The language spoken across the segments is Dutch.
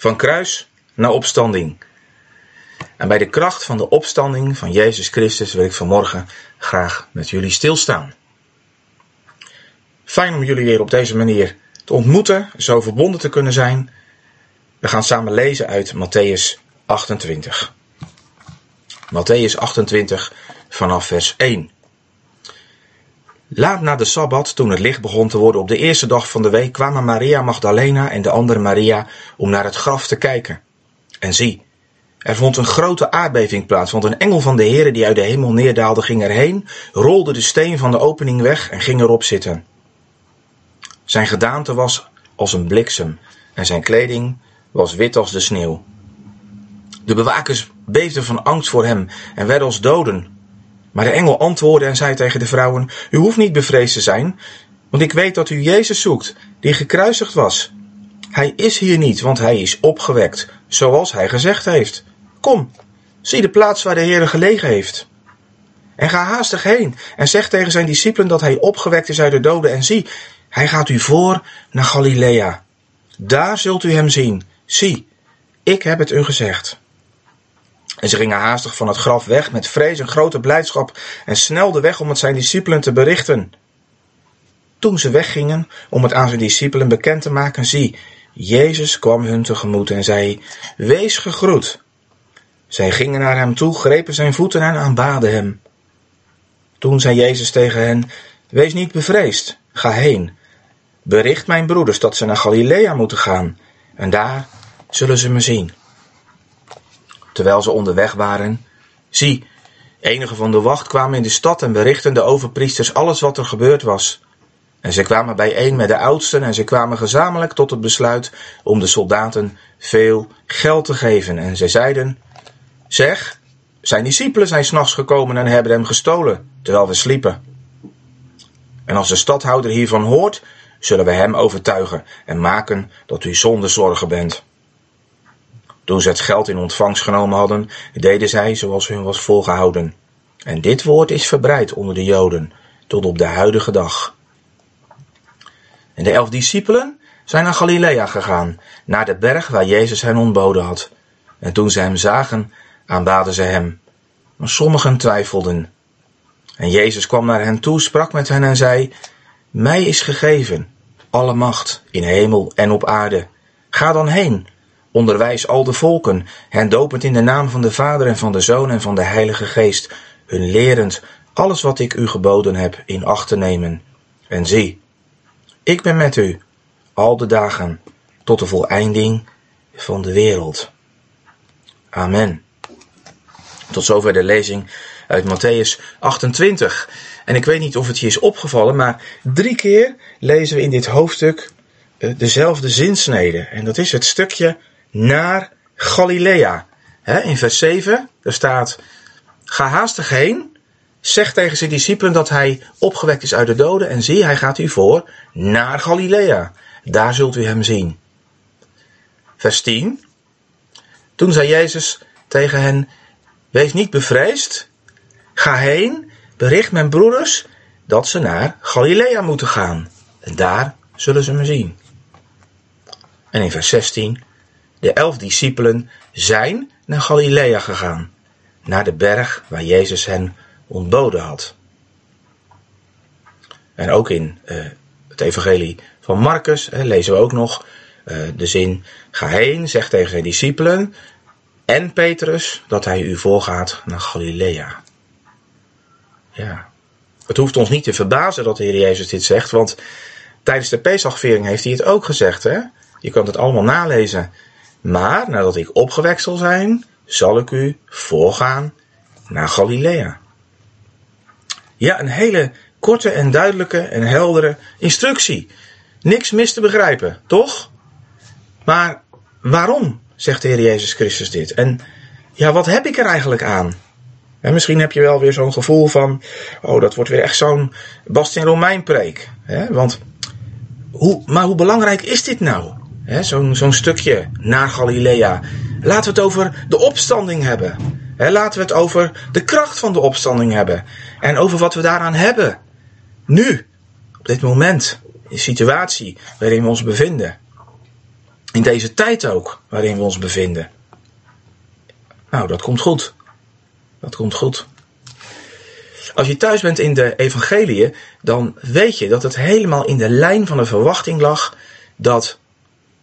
Van kruis naar opstanding. En bij de kracht van de opstanding van Jezus Christus wil ik vanmorgen graag met jullie stilstaan. Fijn om jullie weer op deze manier te ontmoeten, zo verbonden te kunnen zijn. We gaan samen lezen uit Matthäus 28. Matthäus 28 vanaf vers 1. Laat na de Sabbat, toen het licht begon te worden op de eerste dag van de week, kwamen Maria Magdalena en de andere Maria om naar het graf te kijken. En zie, er vond een grote aardbeving plaats, want een engel van de Heere die uit de hemel neerdaalde ging erheen, rolde de steen van de opening weg en ging erop zitten. Zijn gedaante was als een bliksem en zijn kleding was wit als de sneeuw. De bewakers beefden van angst voor hem en werden als doden. Maar de engel antwoordde en zei tegen de vrouwen: U hoeft niet bevreesd te zijn, want ik weet dat u Jezus zoekt, die gekruisigd was. Hij is hier niet, want hij is opgewekt, zoals hij gezegd heeft. Kom, zie de plaats waar de Heer gelegen heeft. En ga haastig heen en zeg tegen zijn discipelen dat hij opgewekt is uit de doden. En zie, hij gaat u voor naar Galilea. Daar zult u hem zien. Zie, ik heb het u gezegd. En ze gingen haastig van het graf weg met vrees en grote blijdschap en snelden weg om het zijn discipelen te berichten. Toen ze weggingen om het aan zijn discipelen bekend te maken, zie, Jezus kwam hun tegemoet en zei, Wees gegroet. Zij gingen naar hem toe, grepen zijn voeten en aanbaden hem. Toen zei Jezus tegen hen, Wees niet bevreesd, ga heen. Bericht mijn broeders dat ze naar Galilea moeten gaan, en daar zullen ze me zien. Terwijl ze onderweg waren, zie, enige van de wacht kwamen in de stad en berichtten de overpriesters alles wat er gebeurd was. En ze kwamen bijeen met de oudsten en ze kwamen gezamenlijk tot het besluit om de soldaten veel geld te geven. En zij zeiden, zeg, zijn discipelen zijn s'nachts gekomen en hebben hem gestolen, terwijl we sliepen. En als de stadhouder hiervan hoort, zullen we hem overtuigen en maken dat u zonder zorgen bent. Toen ze het geld in ontvangst genomen hadden, deden zij zoals hun was volgehouden. En dit woord is verbreid onder de Joden, tot op de huidige dag. En de elf discipelen zijn naar Galilea gegaan, naar de berg waar Jezus hen ontboden had. En toen ze hem zagen, aanbaden ze hem. Maar sommigen twijfelden. En Jezus kwam naar hen toe, sprak met hen en zei, Mij is gegeven alle macht in hemel en op aarde. Ga dan heen, onderwijs al de volken, hen dopend in de naam van de Vader en van de Zoon en van de Heilige Geest, hun lerend alles wat ik u geboden heb in acht te nemen. En zie, ik ben met u al de dagen tot de voleinding van de wereld. Amen. Tot zover de lezing uit Matthäus 28. En ik weet niet of het je is opgevallen, maar drie keer lezen we in dit hoofdstuk eh, dezelfde zinsnede. En dat is het stukje naar Galilea. In vers 7, daar staat, ga haastig heen, zeg tegen zijn discipelen dat hij opgewekt is uit de doden en zie, hij gaat u voor naar Galilea. Daar zult u hem zien. Vers 10. Toen zei Jezus tegen hen, wees niet bevreesd, ga heen, bericht mijn broeders dat ze naar Galilea moeten gaan. En daar zullen ze me zien. En in vers 16, de elf discipelen zijn naar Galilea gegaan, naar de berg waar Jezus hen ontboden had. En ook in uh, het evangelie van Marcus lezen we ook nog uh, de zin, ga heen, zeg tegen zijn discipelen en Petrus dat hij u voorgaat naar Galilea. Ja, het hoeft ons niet te verbazen dat de Heer Jezus dit zegt, want tijdens de Pesachviering heeft hij het ook gezegd. Hè? Je kunt het allemaal nalezen. Maar nadat ik opgewekt zal zijn, zal ik u voorgaan naar Galilea. Ja, een hele korte en duidelijke en heldere instructie. Niks mis te begrijpen, toch? Maar waarom zegt de Heer Jezus Christus dit? En ja, wat heb ik er eigenlijk aan? En misschien heb je wel weer zo'n gevoel van, oh, dat wordt weer echt zo'n Bastien Romein preek. Want, hoe, maar hoe belangrijk is dit nou? Zo'n stukje naar Galilea. Laten we het over de opstanding hebben. Laten we het over de kracht van de opstanding hebben. En over wat we daaraan hebben. Nu, op dit moment, in de situatie waarin we ons bevinden. In deze tijd ook, waarin we ons bevinden. Nou, dat komt goed. Dat komt goed. Als je thuis bent in de evangeliën, dan weet je dat het helemaal in de lijn van de verwachting lag dat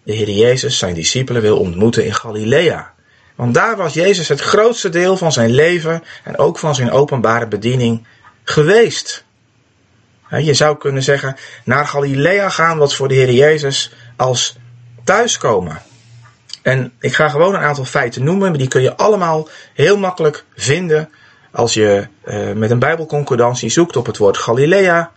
de Heer Jezus zijn discipelen wil ontmoeten in Galilea. Want daar was Jezus het grootste deel van zijn leven en ook van zijn openbare bediening geweest. Je zou kunnen zeggen, naar Galilea gaan was voor de Heer Jezus als thuiskomen. En ik ga gewoon een aantal feiten noemen, maar die kun je allemaal heel makkelijk vinden als je uh, met een Bijbelconcordantie zoekt op het woord Galilea.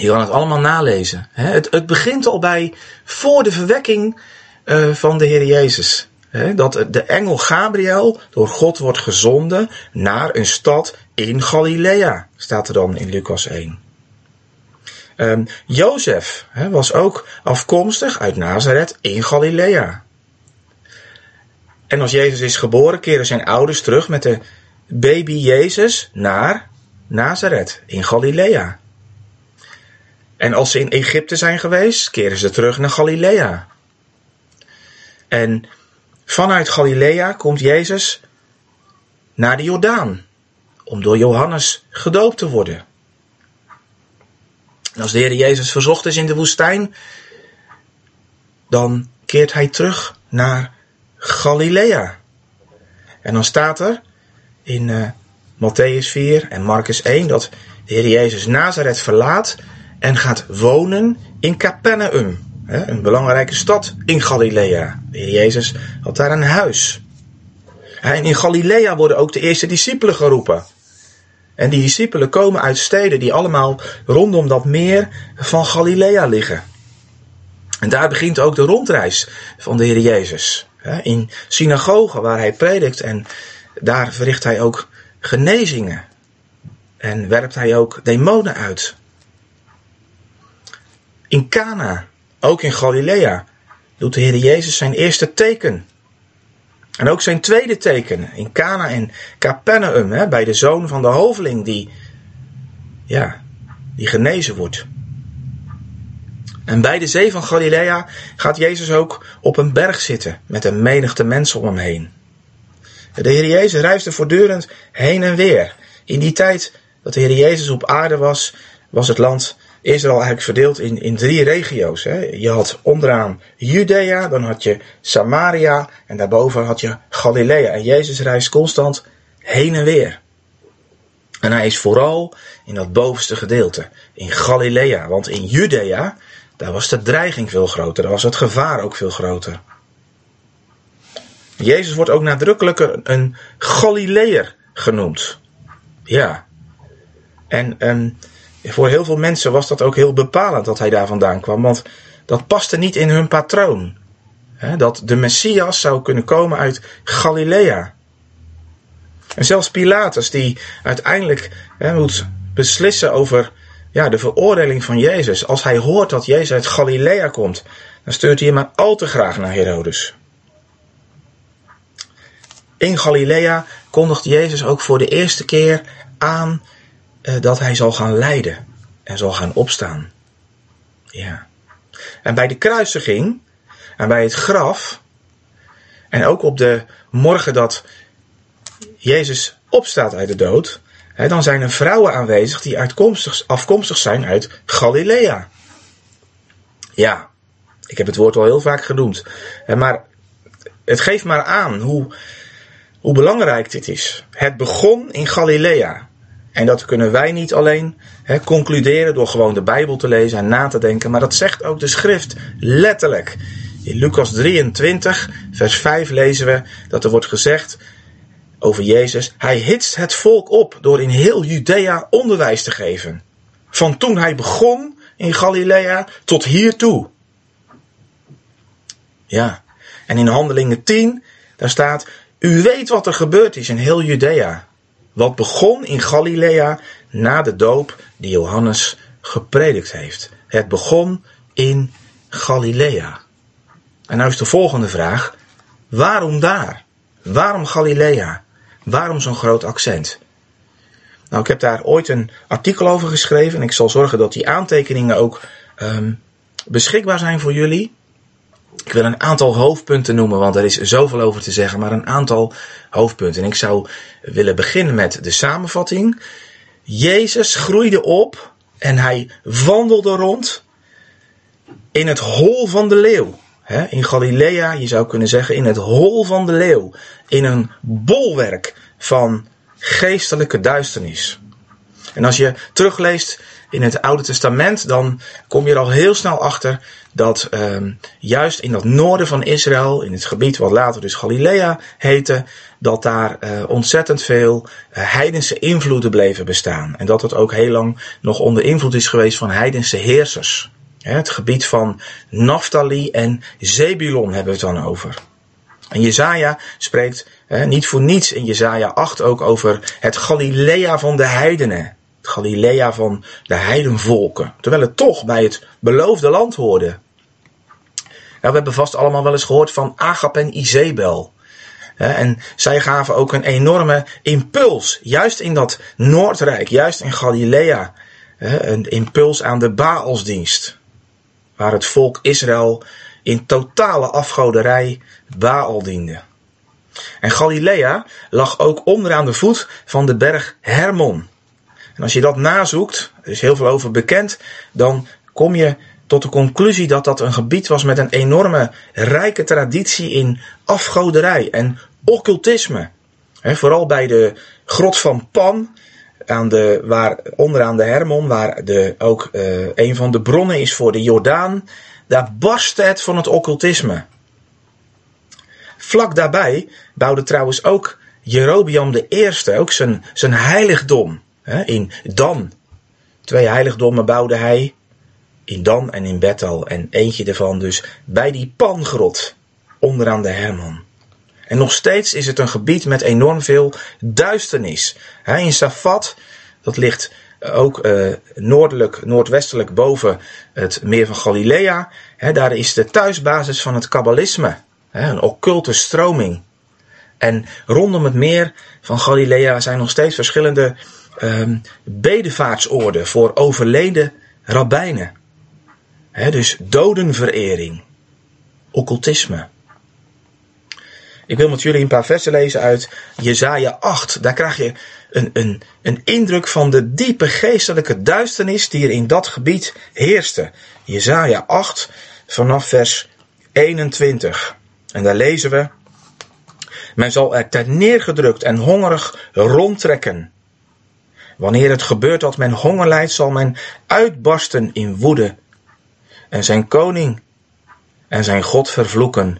Je kan het allemaal nalezen. Het, het begint al bij voor de verwekking uh, van de Heer Jezus. Dat de engel Gabriel door God wordt gezonden naar een stad in Galilea, staat er dan in Lucas 1. Um, Jozef was ook afkomstig uit Nazareth in Galilea. En als Jezus is geboren, keren zijn ouders terug met de baby Jezus naar Nazareth in Galilea. En als ze in Egypte zijn geweest, keren ze terug naar Galilea. En vanuit Galilea komt Jezus naar de Jordaan om door Johannes gedoopt te worden. En als de Heer Jezus verzocht is in de woestijn, dan keert hij terug naar Galilea. En dan staat er in uh, Matthäus 4 en Marcus 1 dat de Heer Jezus Nazareth verlaat en gaat wonen in Capernaum, een belangrijke stad in Galilea. De Heer Jezus had daar een huis. En in Galilea worden ook de eerste discipelen geroepen. En die discipelen komen uit steden die allemaal rondom dat meer van Galilea liggen. En daar begint ook de rondreis van de Heer Jezus. In synagogen waar hij predikt en daar verricht hij ook genezingen. En werpt hij ook demonen uit. In Cana, ook in Galilea, doet de Heer Jezus zijn eerste teken. En ook zijn tweede teken in Cana en Capernaum, hè, bij de zoon van de hoveling die, ja, die genezen wordt. En bij de zee van Galilea gaat Jezus ook op een berg zitten met een menigte mensen om hem heen. De Heer Jezus reisde voortdurend heen en weer. In die tijd dat de Heer Jezus op aarde was, was het land Israël eigenlijk verdeeld in, in drie regio's. Hè. Je had onderaan Judea, dan had je Samaria en daarboven had je Galilea. En Jezus reist constant heen en weer. En hij is vooral in dat bovenste gedeelte, in Galilea. Want in Judea, daar was de dreiging veel groter, daar was het gevaar ook veel groter. Jezus wordt ook nadrukkelijk een Galileer genoemd. Ja. En, en voor heel veel mensen was dat ook heel bepalend dat hij daar vandaan kwam, want dat paste niet in hun patroon. dat de Messias zou kunnen komen uit Galilea. En zelfs Pilatus, die uiteindelijk moet beslissen over ja, de veroordeling van Jezus. Als hij hoort dat Jezus uit Galilea komt, dan stuurt hij hem maar al te graag naar Herodes. In Galilea kondigt Jezus ook voor de eerste keer aan dat hij zal gaan lijden en zal gaan opstaan. Ja. En bij de kruisiging en bij het graf en ook op de morgen dat Jezus opstaat uit de dood, hè, dan zijn er vrouwen aanwezig die afkomstig zijn uit Galilea. Ja, ik heb het woord al heel vaak genoemd. Maar het geeft maar aan hoe, hoe belangrijk dit is. Het begon in Galilea. En dat kunnen wij niet alleen concluderen door gewoon de Bijbel te lezen en na te denken, maar dat zegt ook de schrift letterlijk. In Lucas 23, vers 5 lezen we dat er wordt gezegd over Jezus, hij hitst het volk op door in heel Judea onderwijs te geven. Van toen hij begon in Galilea tot hiertoe. Ja, en in Handelingen 10, daar staat, u weet wat er gebeurd is in heel Judea wat begon in Galilea na de doop die Johannes gepredikt heeft. Het begon in Galilea. En nou is de volgende vraag: waarom daar? Waarom Galilea? Waarom zo'n groot accent? Nou, ik heb daar ooit een artikel over geschreven en ik zal zorgen dat die aantekeningen ook um, beschikbaar zijn voor jullie. Ik wil een aantal hoofdpunten noemen, want er is zoveel over te zeggen, maar een aantal hoofdpunten. En ik zou willen beginnen met de samenvatting. Jezus groeide op en hij wandelde rond in het hol van de leeuw. In Galilea, je zou kunnen zeggen, in het hol van de leeuw. In een bolwerk van geestelijke duisternis. En als je terugleest in het Oude Testament, dan kom je er al heel snel achter dat um, juist in dat noorden van Israël, in het gebied wat later dus Galilea heette, dat daar uh, ontzettend veel uh, heidense invloeden bleven bestaan. En dat het ook heel lang nog onder invloed is geweest van heidense heersers. Het gebied van Naphtali en Zebulon hebben we het dan over. En Jezaja spreekt niet voor niets in Jezaja 8 ook over het Galilea van de heidenen. Galilea van de heidenvolken. Terwijl het toch bij het beloofde land hoorde. Nou, we hebben vast allemaal wel eens gehoord van Agap en Izebel. En zij gaven ook een enorme impuls, juist in dat Noordrijk, juist in Galilea. Een impuls aan de Baalsdienst waar het volk Israël in totale afgoderij Baal diende. En Galilea lag ook onderaan de voet van de berg Hermon. En als je dat nazoekt, er is heel veel over bekend, dan kom je tot de conclusie dat dat een gebied was met een enorme rijke traditie in afgoderij en occultisme. vooral bij de grot van Pan aan de, waar, onderaan de Hermon, waar de, ook uh, een van de bronnen is voor de Jordaan, daar barstte het van het occultisme. Vlak daarbij bouwde trouwens ook Jerobiam I, ook zijn, zijn heiligdom in Dan. Twee heiligdommen bouwde hij in Dan en in Bethel. En eentje ervan dus bij die pangrot onderaan de Hermon. En nog steeds is het een gebied met enorm veel duisternis. In Safat, dat ligt ook uh, noordelijk, noordwestelijk boven het meer van Galilea. Daar is de thuisbasis van het kabbalisme. Een occulte stroming. En rondom het meer van Galilea zijn nog steeds verschillende um, bedevaartsoorden voor overleden rabbijnen. dus dodenverering, occultisme. Ik wil met jullie een paar versen lezen uit Jezaja 8. Daar krijg je een, een, een indruk van de diepe geestelijke duisternis die er in dat gebied heerste. Jezaja 8 vanaf vers 21. En daar lezen we. Men zal er ter neergedrukt en hongerig rondtrekken. Wanneer het gebeurt dat men honger lijdt, zal men uitbarsten in woede. En zijn koning en zijn God vervloeken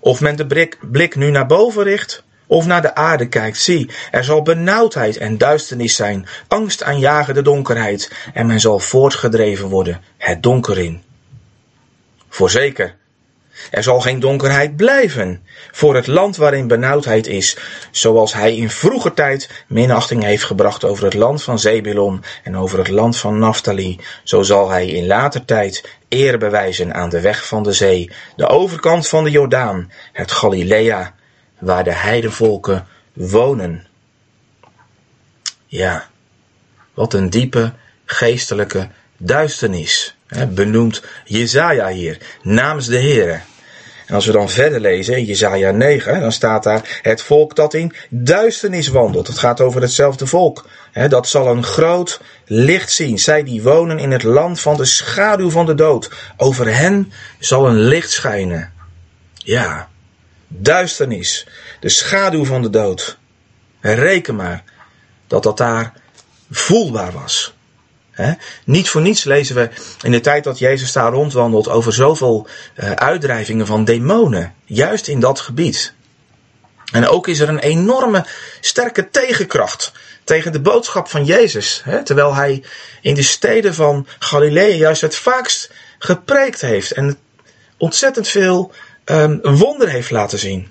of men de blik, nu naar boven richt, of naar de aarde kijkt, zie, er zal benauwdheid en duisternis zijn, angst aanjagen de donkerheid, en men zal voortgedreven worden het donker in. Voorzeker, er zal geen donkerheid blijven voor het land waarin benauwdheid is, zoals hij in vroeger tijd minachting heeft gebracht over het land van Zebulon en over het land van Naphtali, zo zal hij in later tijd eer bewijzen aan de weg van de zee, de overkant van de Jordaan, het Galilea, waar de heidevolken wonen. Ja, wat een diepe geestelijke duisternis. Benoemt Jezaja hier, namens de Heere. En als we dan verder lezen in Jezaja 9, dan staat daar het volk dat in duisternis wandelt. Het gaat over hetzelfde volk. Dat zal een groot licht zien. Zij die wonen in het land van de schaduw van de dood. Over hen zal een licht schijnen. Ja, duisternis. De schaduw van de dood. reken maar dat dat daar voelbaar was. Niet voor niets lezen we in de tijd dat Jezus daar rondwandelt over zoveel uh, uitdrijvingen van demonen, juist in dat gebied. En ook is er een enorme sterke tegenkracht tegen de boodschap van Jezus, terwijl hij in de steden van Galilea juist het vaakst gepreekt heeft en ontzettend veel um, wonder heeft laten zien.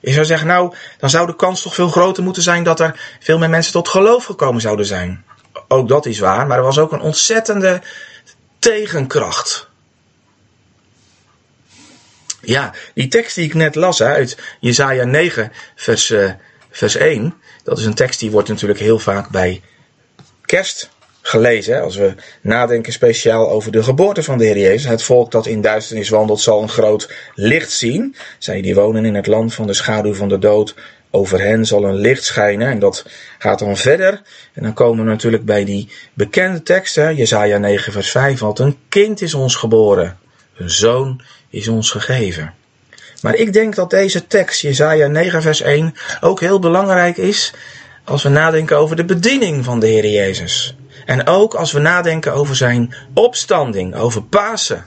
Je zou zeggen, nou, dan zou de kans toch veel groter moeten zijn dat er veel meer mensen tot geloof gekomen zouden zijn. Ook dat is waar, maar er was ook een ontzettende tegenkracht. Ja, die tekst die ik net las uit Jesaja 9, vers, uh, vers 1. Dat is een tekst die wordt natuurlijk heel vaak bij kerst gelezen. Als we nadenken speciaal over de geboorte van de Heer Jezus. Het volk dat in duisternis wandelt zal een groot licht zien. Zij die wonen in het land van de schaduw van de dood. Over hen zal een licht schijnen. En dat gaat dan verder. En dan komen we natuurlijk bij die bekende teksten. Jezaja 9 vers 5. Want een kind is ons geboren. Een zoon is ons gegeven. Maar ik denk dat deze tekst, Jezaja 9 vers 1, ook heel belangrijk is als we nadenken over de bediening van de Heer Jezus. En ook als we nadenken over zijn opstanding, over Pasen.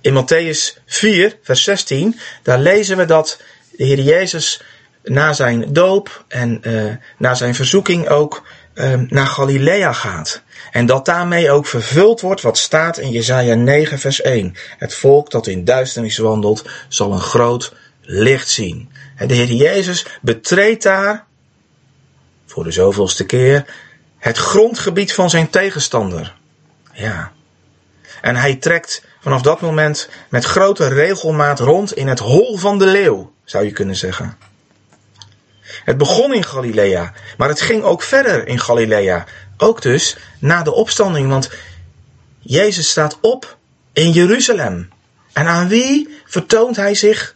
In Matthäus 4, vers 16, daar lezen we dat de Heer Jezus na zijn doop en uh, na zijn verzoeking ook uh, naar Galilea gaat. En dat daarmee ook vervuld wordt wat staat in Jesaja 9 vers 1. Het volk dat in duisternis wandelt zal een groot licht zien. De Heer Jezus betreedt daar, voor de zoveelste keer, het grondgebied van zijn tegenstander. Ja. En hij trekt vanaf dat moment met grote regelmaat rond in het hol van de leeuw, zou je kunnen zeggen. Het begon in Galilea, maar het ging ook verder in Galilea. Ook dus na de opstanding, want Jezus staat op in Jeruzalem. En aan wie vertoont hij zich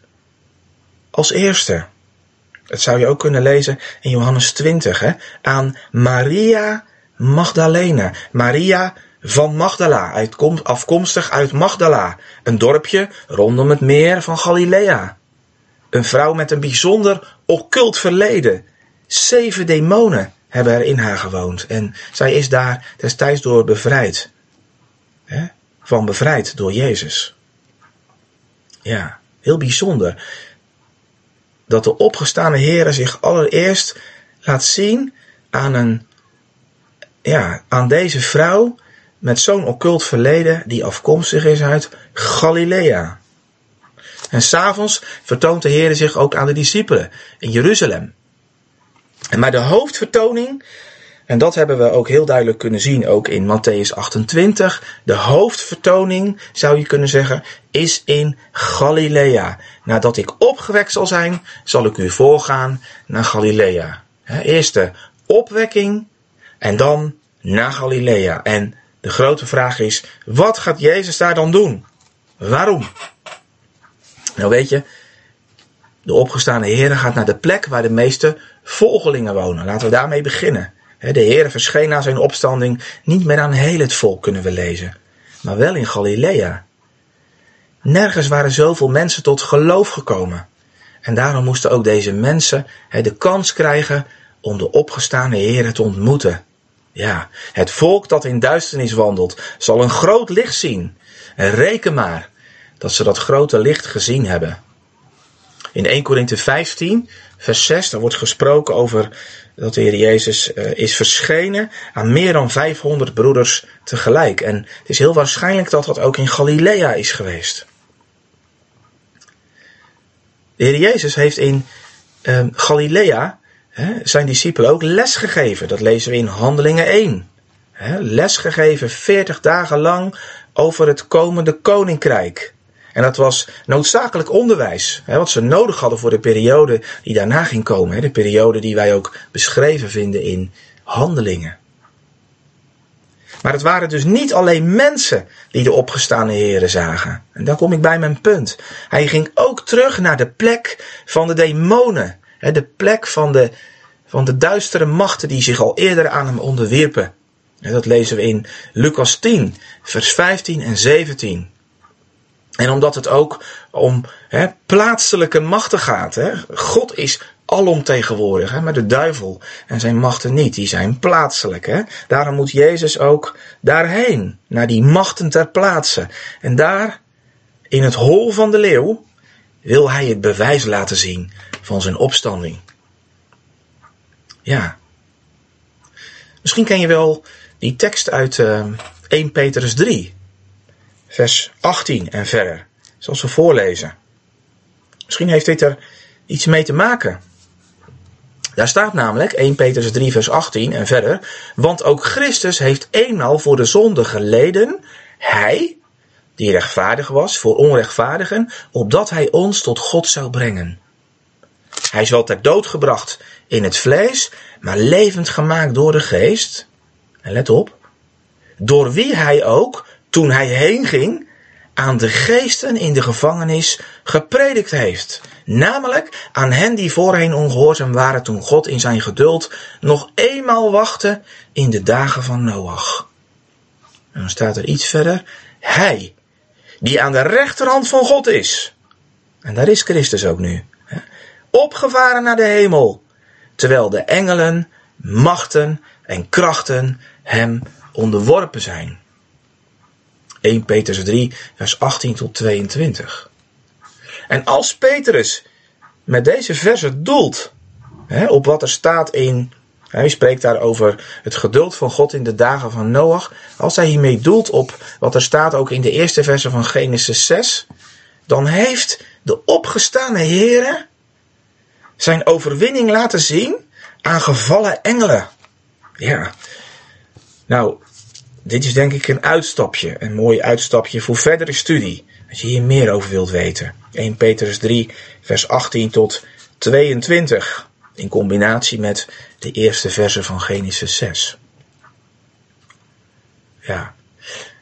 als eerste? Dat zou je ook kunnen lezen in Johannes 20, hè? aan Maria Magdalena. Maria van Magdala, afkomstig uit Magdala, een dorpje rondom het meer van Galilea. Een vrouw met een bijzonder occult verleden. Zeven demonen hebben er in haar gewoond. En zij is daar destijds door bevrijd. Van bevrijd door Jezus. Ja, heel bijzonder. Dat de opgestane Heer zich allereerst laat zien aan, een, ja, aan deze vrouw met zo'n occult verleden die afkomstig is uit Galilea. En s'avonds vertoont de Heer zich ook aan de discipelen in Jeruzalem. Maar de hoofdvertoning, en dat hebben we ook heel duidelijk kunnen zien, ook in Matthäus 28. De hoofdvertoning, zou je kunnen zeggen, is in Galilea. Nadat ik opgewekt zal zijn, zal ik u voorgaan naar Galilea. Eerst de opwekking en dan naar Galilea. En de grote vraag is, wat gaat Jezus daar dan doen? Waarom? Nou weet je, de opgestane Heer gaat naar de plek waar de meeste volgelingen wonen. Laten we daarmee beginnen. De Heer verscheen na zijn opstanding niet meer aan heel het volk, kunnen we lezen, maar wel in Galilea. Nergens waren zoveel mensen tot geloof gekomen. En daarom moesten ook deze mensen de kans krijgen om de opgestane Heer te ontmoeten. Ja, het volk dat in duisternis wandelt, zal een groot licht zien. En reken maar dat ze dat grote licht gezien hebben. In 1 Korinthe 15, vers 6, daar wordt gesproken over dat de Heer Jezus uh, is verschenen aan meer dan 500 broeders tegelijk. En het is heel waarschijnlijk dat dat ook in Galilea is geweest. De Heer Jezus heeft in uh, Galilea hè, zijn discipelen ook les gegeven. Dat lezen we in Handelingen 1. Hè, les gegeven 40 dagen lang over het komende koninkrijk. En dat was noodzakelijk onderwijs, hè, wat ze nodig hadden voor de periode die daarna ging komen. Hè, de periode die wij ook beschreven vinden in handelingen. Maar het waren dus niet alleen mensen die de opgestane heren zagen. En dan kom ik bij mijn punt. Hij ging ook terug naar de plek van de demonen. De plek van de, van de duistere machten die zich al eerder aan hem onderwierpen. En dat lezen we in Lucas 10, vers 15 en 17. En omdat het ook om plaatselijke machten gaat. Hè. God is alomtegenwoordig, hè, maar de duivel en zijn machten niet. Die zijn plaatselijk. Daarom moet Jezus ook daarheen, naar die machten ter plaatse. En daar, in het hol van de leeuw, wil hij het bewijs laten zien van zijn opstanding. Ja. Misschien ken je wel die tekst uit uh, eh, 1 Petrus 3 vers 18 en verder. Zoals we voorlezen. Misschien heeft dit er iets mee te maken. Daar staat namelijk 1 Petrus 3 vers 18 en verder. Want ook Christus heeft eenmaal voor de zonde geleden. Hij, die rechtvaardig was voor onrechtvaardigen, opdat hij ons tot God zou brengen. Hij wel ter dood gebracht in het vlees, maar levend gemaakt door de geest. En let op, door wie hij ook, toen hij heen ging, aan de geesten in de gevangenis gepredikt heeft. Namelijk aan hen die voorheen ongehoorzaam waren toen God in zijn geduld nog eenmaal wachtte in de dagen van Noach. En dan staat er iets verder. Hij, die aan de rechterhand van God is. En daar is Christus ook nu. Opgevaren naar de hemel. Terwijl de engelen, machten en krachten hem onderworpen zijn. 1 Petrus 3, vers 18 tot 22. En als Petrus met deze versen doelt hè, op wat er staat in. Hij spreekt daar over het geduld van God in de dagen van Noach. Als hij hiermee doelt op wat er staat ook in de eerste versen van Genesis 6, dan heeft de opgestane Heere zijn overwinning laten zien aan gevallen engelen. Ja. Nou, dit is denk ik een uitstapje, een mooi uitstapje voor verdere studie. Als je hier meer over wilt weten. 1 Petrus 3, vers 18 tot 22. In combinatie met de eerste versen van Genesis 6. Ja.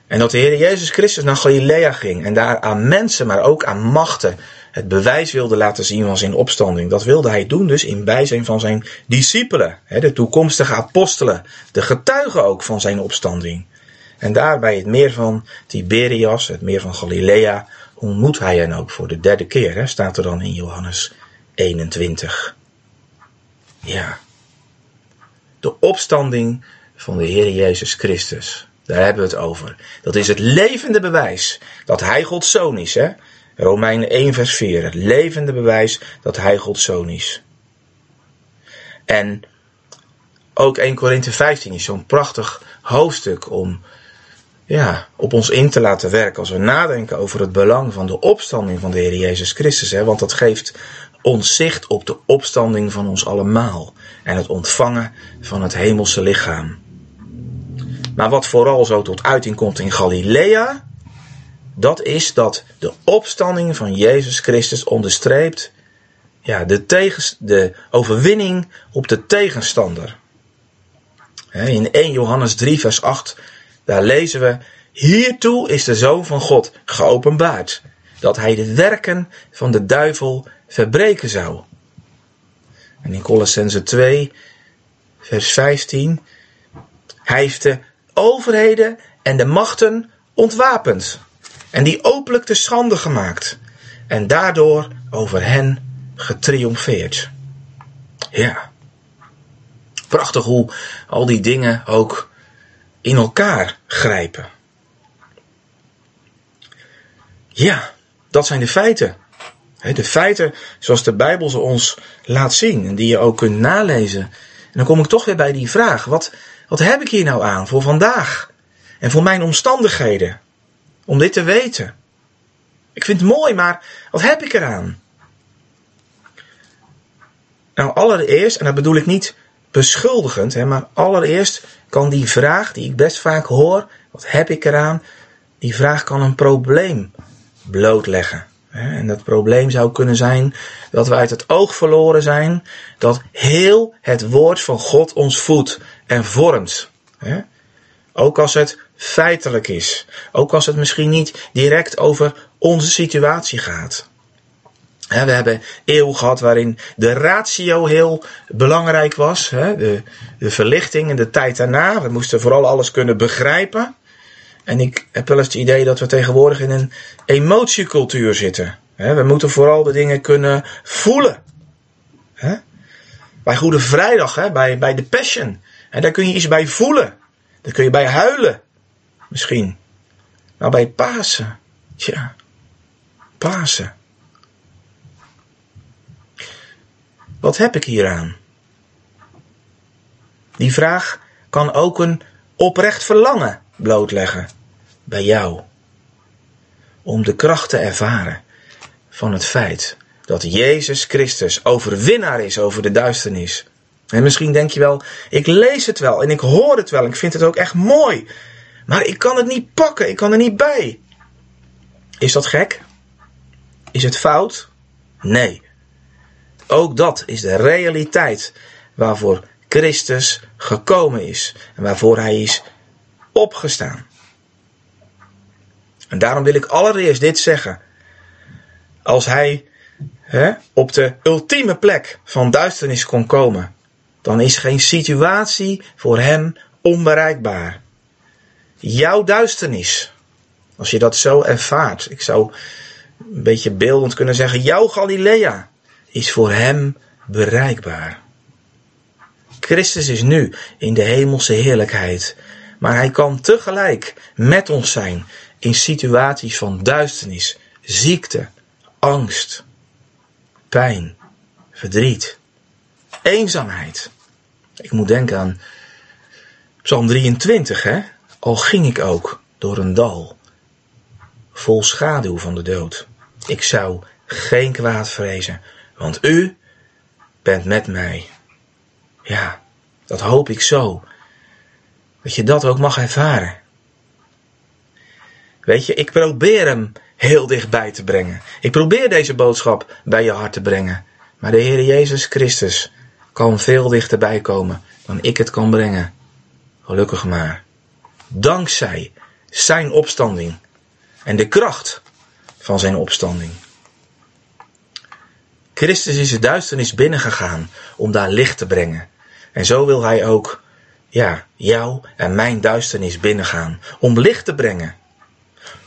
En dat de Heer Jezus Christus naar Galilea ging en daar aan mensen, maar ook aan machten, het bewijs wilde laten zien van zijn opstanding. Dat wilde hij doen dus in bijzijn van zijn discipelen, de toekomstige apostelen, de getuigen ook van zijn opstanding. En daar bij het meer van Tiberias, het meer van Galilea, ontmoet hij hen ook voor de derde keer, staat er dan in Johannes 21. Ja. De opstanding van de Heer Jezus Christus. Daar hebben we het over. Dat is het levende bewijs dat Hij Gods Zoon is. Hè? Romeinen 1 vers 4. Het levende bewijs dat Hij Gods Zoon is. En ook 1 Korinthe 15 is zo'n prachtig hoofdstuk om ja, op ons in te laten werken. Als we nadenken over het belang van de opstanding van de Heer Jezus Christus. Hè, want dat geeft ons zicht op de opstanding van ons allemaal. En het ontvangen van het hemelse lichaam. Maar wat vooral zo tot uiting komt in Galilea. Dat is dat de opstanding van Jezus Christus onderstreept ja, de, de overwinning op de tegenstander. In 1 Johannes 3, vers 8 daar lezen we, hiertoe is de Zoon van God geopenbaard, dat hij de werken van de duivel verbreken zou. En in Colossense 2, vers 15, hij heeft de overheden en de machten ontwapend en die openlijk te schande gemaakt en daardoor over hen getriomfeerd. Ja. Prachtig hoe al die dingen ook in elkaar grijpen. Ja, dat zijn de feiten. De feiten zoals de Bijbel ze ons laat zien en die je ook kunt nalezen. En dan kom ik toch weer bij die vraag: wat, wat heb ik hier nou aan voor vandaag en voor mijn omstandigheden om dit te weten? Ik vind het mooi, maar wat heb ik eraan? Nou, allereerst, en dat bedoel ik niet beschuldigend, hè, maar allereerst kan die vraag, die ik best vaak hoor, wat heb ik eraan? Die vraag kan een probleem blootleggen. En dat probleem zou kunnen zijn dat we uit het oog verloren zijn dat heel het woord van God ons voedt en vormt. Ook als het feitelijk is. Ook als het misschien niet direct over onze situatie gaat. We hebben eeuw gehad waarin de ratio heel belangrijk was. De, de verlichting en de tijd daarna. We moesten vooral alles kunnen begrijpen. En ik heb wel eens het idee dat we tegenwoordig in een emotiecultuur zitten. We moeten vooral de dingen kunnen voelen. Bij Goede Vrijdag, bij, bij de Passion. Daar kun je iets bij voelen. Daar kun je bij huilen. Misschien. Maar bij Pasen. Tja. Pasen. Wat heb ik hieraan? Die vraag kan ook een oprecht verlangen blootleggen bij jou. Om de kracht te ervaren van het feit dat Jezus Christus overwinnaar is over de duisternis. En misschien denk je wel, ik lees het wel en ik hoor het wel ik vind het ook echt mooi. Maar ik kan het niet pakken, ik kan er niet bij. Is dat gek? Is het fout? Nee. Ook dat is de realiteit waarvoor Christus gekomen is en waarvoor hij is opgestaan. En daarom wil ik allereerst dit zeggen. Als hij hè, op de ultieme plek van duisternis kon komen, dan is geen situatie voor hem onbereikbaar. Jouw duisternis, als je dat zo ervaart, ik zou een beetje beeldend kunnen zeggen, jouw Galilea is voor hem bereikbaar. Christus is nu in de hemelse heerlijkheid, maar hij kan tegelijk met ons zijn in situaties van duisternis, ziekte, angst, pijn, verdriet, eenzaamheid. Ik moet denken aan Psalm 23, hè? Al ging ik ook door een dal, vol schaduw van de dood. Ik zou geen kwaad vrezen, want u bent met mij. Ja, dat hoop ik zo. Dat je dat ook mag ervaren. Weet je, ik probeer hem heel dichtbij te brengen. Ik probeer deze boodschap bij je hart te brengen. Maar de Heer Jezus Christus kan veel dichterbij komen dan ik het kan brengen. Gelukkig maar. Dankzij zijn opstanding en de kracht van zijn opstanding. Christus is de duisternis binnengegaan om daar licht te brengen. En zo wil hij ook, ja, jou en mijn duisternis binnengaan. Om licht te brengen.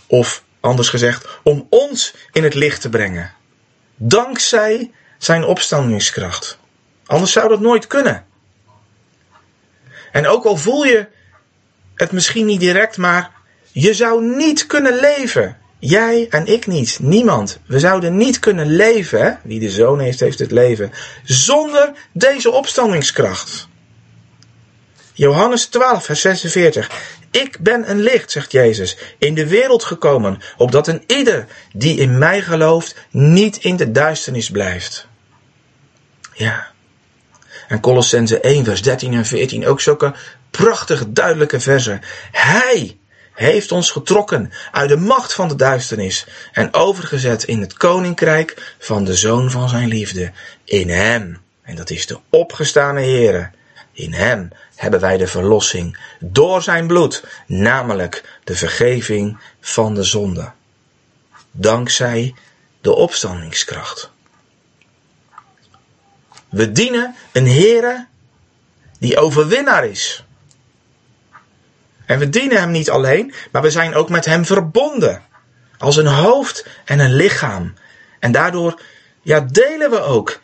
Of anders gezegd, om ons in het licht te brengen. Dankzij zijn opstandingskracht. Anders zou dat nooit kunnen. En ook al voel je het misschien niet direct, maar je zou niet kunnen leven. Jij en ik niet. Niemand. We zouden niet kunnen leven. Wie de zoon heeft, heeft het leven. Zonder deze opstandingskracht. Johannes 12, vers 46. Ik ben een licht, zegt Jezus, in de wereld gekomen, opdat een ieder die in mij gelooft niet in de duisternis blijft. Ja. En Colossense 1, vers 13 en 14, ook zulke prachtige, duidelijke versen. Hij heeft ons getrokken uit de macht van de duisternis en overgezet in het koninkrijk van de Zoon van zijn liefde. In Hem, en dat is de opgestane Heere, in Hem hebben wij de verlossing door zijn bloed, namelijk de vergeving van de zonde. Dankzij de opstandingskracht. We dienen een Heere die overwinnaar is. En we dienen Hem niet alleen, maar we zijn ook met Hem verbonden. Als een hoofd en een lichaam. En daardoor ja, delen we ook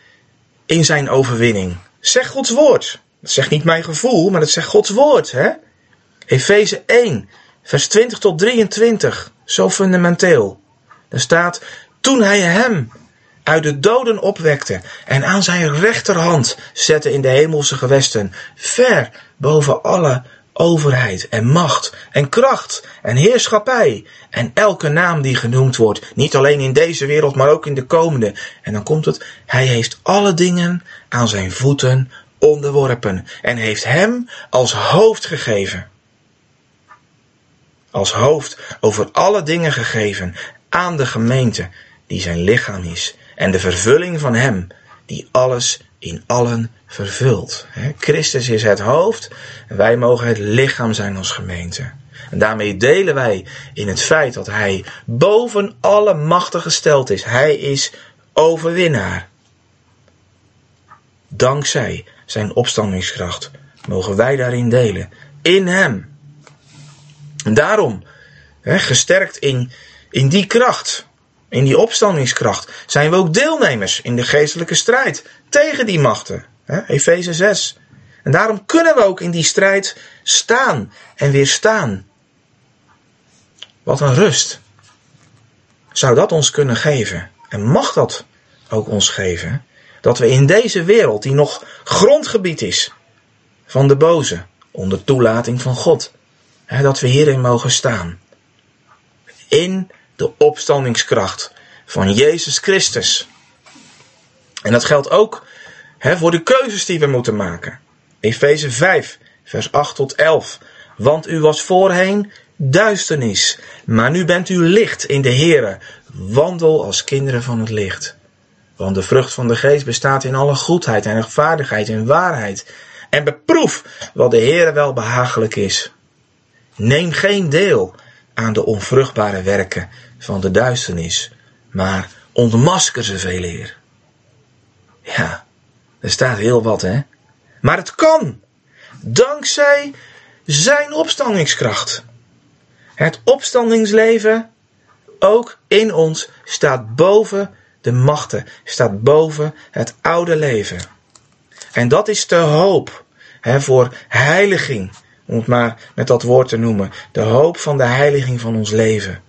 in Zijn overwinning. Zeg Gods woord. Dat zegt niet mijn gevoel, maar dat zegt Gods woord. Hè? Efeze 1, vers 20 tot 23. Zo fundamenteel. Er staat, toen hij hem uit de doden opwekte en aan zijn rechterhand zette in de hemelse gewesten, ver boven alle overheid en macht en kracht en heerschappij en elke naam die genoemd wordt, niet alleen in deze wereld, maar ook in de komende. En dan komt het, hij heeft alle dingen aan zijn voeten onderworpen en heeft hem als hoofd gegeven. Als hoofd over alle dingen gegeven aan de gemeente die zijn lichaam is en de vervulling van hem die alles in allen vervult. Christus is het hoofd en wij mogen het lichaam zijn als gemeente. En daarmee delen wij in het feit dat hij boven alle machten gesteld is. Hij is overwinnaar. Dankzij zijn opstandingskracht mogen wij daarin delen. In hem. En daarom, gesterkt in, in die kracht, in die opstandingskracht, zijn we ook deelnemers in de geestelijke strijd tegen die machten. Efeze 6. En daarom kunnen we ook in die strijd staan en weerstaan. Wat een rust. Zou dat ons kunnen geven? En mag dat ook ons geven? Dat we in deze wereld, die nog grondgebied is van de boze, onder toelating van God, dat we hierin mogen staan. In de opstandingskracht van Jezus Christus. En dat geldt ook voor de keuzes die we moeten maken. Efeze 5, vers 8 tot 11. Want u was voorheen duisternis, maar nu bent u licht in de Here. Wandel als kinderen van het licht. Want de vrucht van de geest bestaat in alle goedheid en rechtvaardigheid en waarheid. En beproef wat de Heere wel behagelijk is. Neem geen deel aan de onvruchtbare werken van de duisternis, maar ontmasker ze veel eer. Ja, er staat heel wat, hè? Maar het kan, dankzij zijn opstandingskracht. Het opstandingsleven, ook in ons, staat boven de machten, staat boven het oude leven. En dat is de hoop hè, voor heiliging, om het maar met dat woord te noemen. De hoop van de heiliging van ons leven.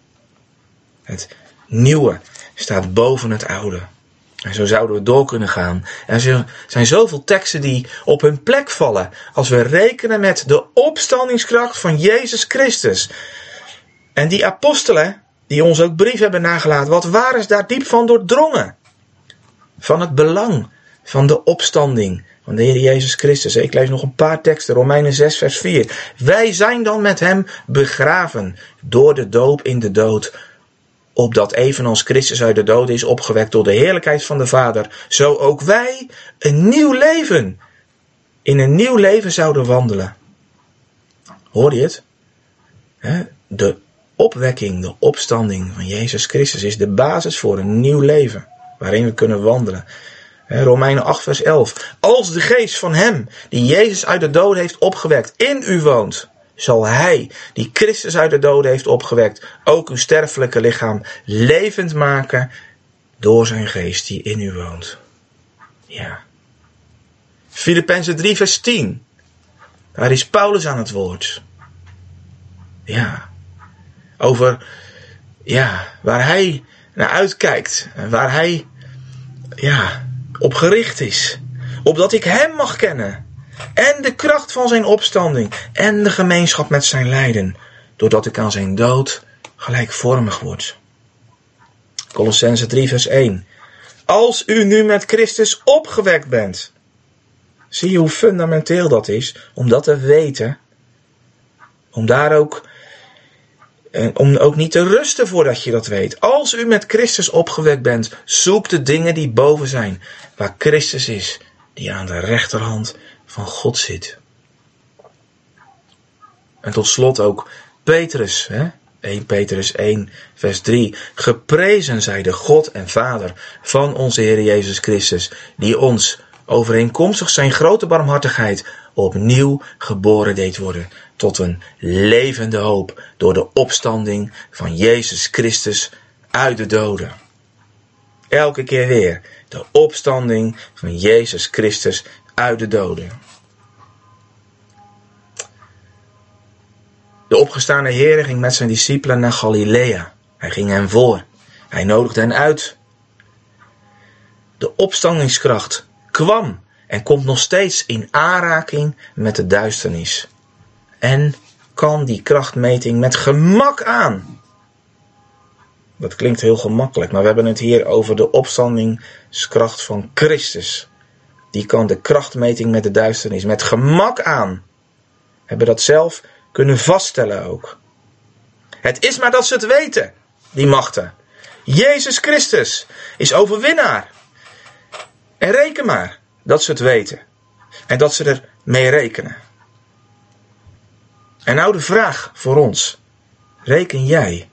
Het nieuwe staat boven het oude. En zo zouden we door kunnen gaan. Er zijn zoveel teksten die op hun plek vallen als we rekenen met de opstandingskracht van Jezus Christus. En die apostelen, die ons ook brief hebben nagelaten, wat waren ze daar diep van doordrongen? Van het belang van de opstanding van de Heer Jezus Christus. Ik lees nog een paar teksten, Romeinen 6, vers 4. Wij zijn dan met hem begraven door de doop in de dood opdat evenals Christus uit de dood is opgewekt door de heerlijkheid van de Vader, zo ook wij een nieuw leven, in een nieuw leven zouden wandelen. Hoor je het? De opwekking, de opstanding van Jezus Christus is de basis voor een nieuw leven, waarin we kunnen wandelen. Romeinen 8, vers 11. Als de geest van Hem, die Jezus uit de dood heeft opgewekt, in u woont, zal Hij, die Christus uit de doden heeft opgewekt, ook uw sterfelijke lichaam levend maken door zijn geest die in u woont. Ja. Filippenzen 3, vers 10. Daar is Paulus aan het woord. Ja. Over, ja, waar hij naar uitkijkt. Waar hij, ja, op gericht is. Opdat ik hem mag kennen en de kracht van zijn opstanding en de gemeenschap met zijn lijden, doordat ik aan zijn dood gelijkvormig word. Colossense 3 vers 1. Als u nu met Christus opgewekt bent. Zie je hoe fundamenteel dat is om dat te weten. Om daar ook eh, om ook niet te rusten voordat je dat weet. Als u met Christus opgewekt bent, zoek de dingen die boven zijn, waar Christus is, die aan de rechterhand van God zit. En tot slot ook Petrus, hè? 1 Petrus 1, vers 3. Geprezen zij de God en Vader van onze Heer Jezus Christus, die ons, overeenkomstig zijn grote barmhartigheid, opnieuw geboren deed worden tot een levende hoop door de opstanding van Jezus Christus uit de doden. Elke keer weer de opstanding van Jezus Christus uit de doden. De opgestane Heer ging met zijn discipelen naar Galilea. Hij ging hen voor. Hij nodigde hen uit. De opstandingskracht kwam en komt nog steeds in aanraking met de duisternis. En kan die krachtmeting met gemak aan. Dat klinkt heel gemakkelijk, maar we hebben het hier over de opstandingskracht van Christus. Die kan de krachtmeting met de duisternis met gemak aan. Hebben dat zelf kunnen vaststellen ook. Het is maar dat ze het weten, die machten. Jezus Christus is overwinnaar. En reken maar dat ze het weten. En dat ze er mee rekenen. En nou de vraag voor ons. Reken jij?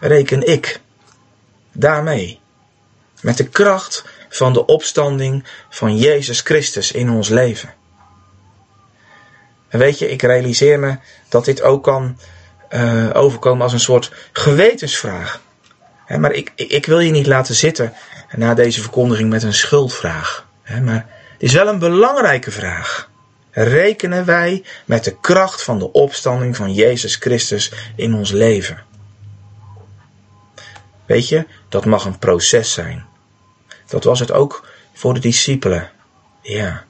Reken ik? Daarmee. Met de kracht van de opstanding van Jezus Christus in ons leven. En weet je, ik realiseer me dat dit ook kan uh, overkomen als een soort gewetensvraag. maar ik, ik wil je niet laten zitten na deze verkondiging met een schuldvraag. maar het is wel een belangrijke vraag. Rekenen wij met de kracht van de opstanding van Jezus Christus in ons leven? Weet je, dat mag een proces zijn. Dat was het ook voor de discipelen. Ja,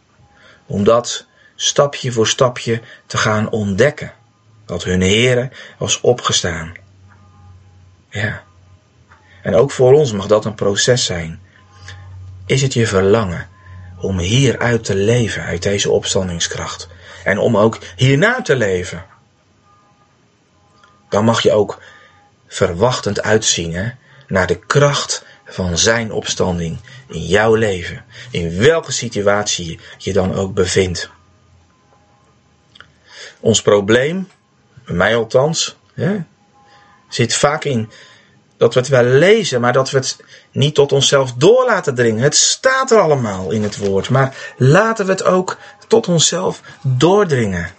omdat stapje voor stapje te gaan ontdekken dat hun Heere was opgestaan. Ja. En ook voor ons mag dat een proces zijn. Is het je verlangen om hieruit te leven, uit deze opstandingskracht? En om ook hierna te leven? Dan mag je ook verwachtend uitzien naar de kracht van zijn opstanding in jouw leven, in welke situatie je dan ook bevindt. Ons probleem, bij mij althans, hè, zit vaak in dat we het wel lezen, maar dat we het niet tot onszelf door laten dringen. Het staat er allemaal in het woord, maar laten we het ook tot onszelf doordringen.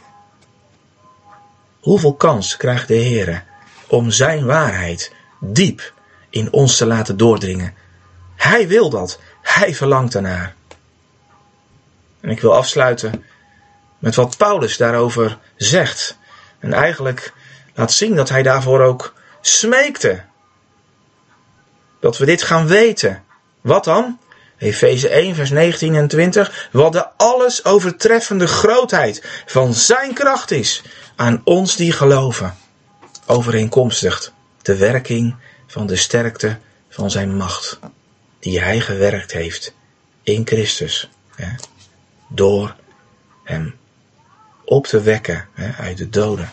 Hoeveel kans krijgt de Heer om zijn waarheid diep in ons te laten doordringen? Hij wil dat. Hij verlangt daarnaar. En ik wil afsluiten met wat Paulus daarover zegt. En eigenlijk laat zien dat hij daarvoor ook smeekte. Dat we dit gaan weten. Wat dan? Efeze 1, vers 19 en 20. Wat de alles overtreffende grootheid van zijn kracht is aan ons die geloven. Overeenkomstig de werking van de sterkte van zijn macht. Die hij gewerkt heeft in Christus. door hem op te wekken uit de doden.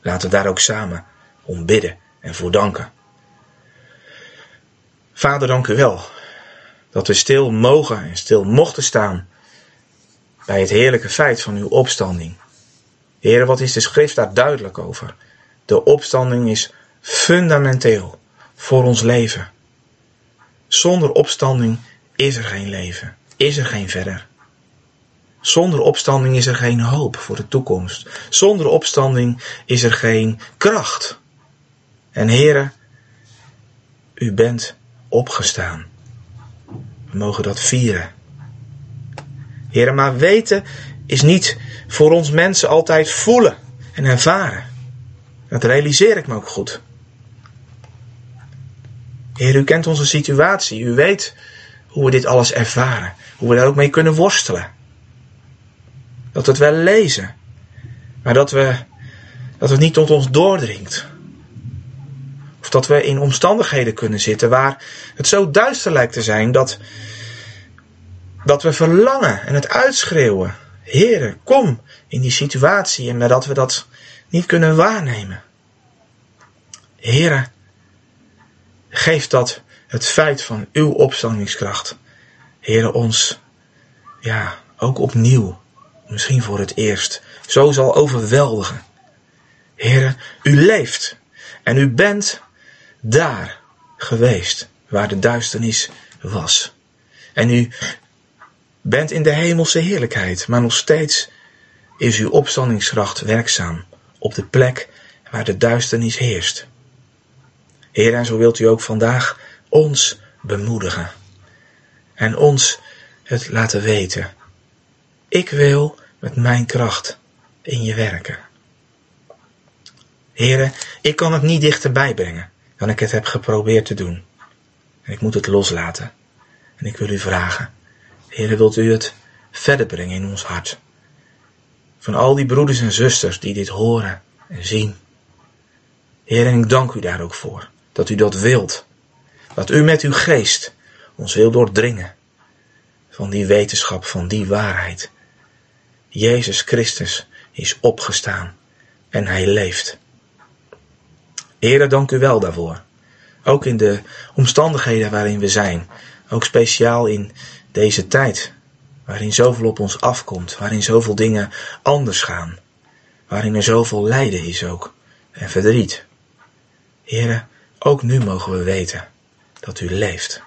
Laten we daar ook samen om bidden en voor danken. Vader, dank u wel dat we stil mogen en stil mochten staan bij het heerlijke feit van uw opstanding. Heer, wat is de schrift daar duidelijk over? De opstanding is fundamenteel voor ons leven. Zonder opstanding is er geen leven, is er geen verder. Zonder opstanding is er geen hoop voor de toekomst. Zonder opstanding is er geen kracht. En heren, u bent opgestaan. We mogen dat vieren. Heren, maar weten is niet voor ons mensen altijd voelen en ervaren. Dat realiseer ik me ook goed. Heer, u kent onze situatie. U weet hoe we dit alles ervaren. Hoe we daar ook mee kunnen worstelen. Dat we het wel lezen. Maar dat, we, dat het niet tot ons doordringt. Of dat we in omstandigheden kunnen zitten waar het zo duister lijkt te zijn dat, dat we verlangen en het uitschreeuwen. Heere, kom in die situatie en dat we dat niet kunnen waarnemen. Heere, geef dat het feit van uw opstandingskracht, Heere, ons ja, ook opnieuw, misschien voor het eerst, zo zal overweldigen. Heere, u leeft en u bent daar geweest waar de duisternis was. En u bent in de hemelse heerlijkheid, maar nog steeds is uw opstandingskracht werkzaam op de plek waar de duisternis heerst. Heer, en zo wilt u ook vandaag ons bemoedigen en ons het laten weten. Ik wil met mijn kracht in je werken. Heren, ik kan het niet dichterbij brengen dan ik het heb geprobeerd te doen. En ik moet het loslaten. En ik wil u vragen, Heer, wilt u het verder brengen in ons hart? Van al die broeders en zusters die dit horen en zien. Heer, en ik dank u daar ook voor, dat u dat wilt. Dat u met uw geest ons wil doordringen van die wetenschap, van die waarheid. Jezus Christus is opgestaan en hij leeft. Heer, dank u wel daarvoor. Ook in de omstandigheden waarin we zijn. Ook speciaal in deze tijd. Waarin zoveel op ons afkomt. Waarin zoveel dingen anders gaan. Waarin er zoveel lijden is ook. En verdriet. Heren, ook nu mogen we weten dat u leeft.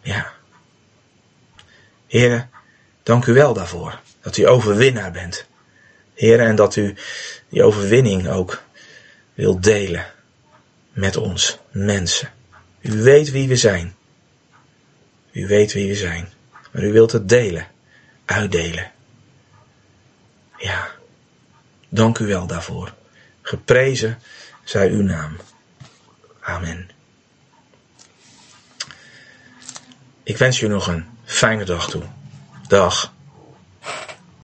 Ja. Heren, dank u wel daarvoor. Dat u overwinnaar bent. Heren, en dat u die overwinning ook wil delen met ons, mensen. U weet wie we zijn. U weet wie we zijn. Maar u wilt het delen, uitdelen. Ja, dank u wel daarvoor. Geprezen zij uw naam. Amen. Ik wens u nog een fijne dag toe. Dag.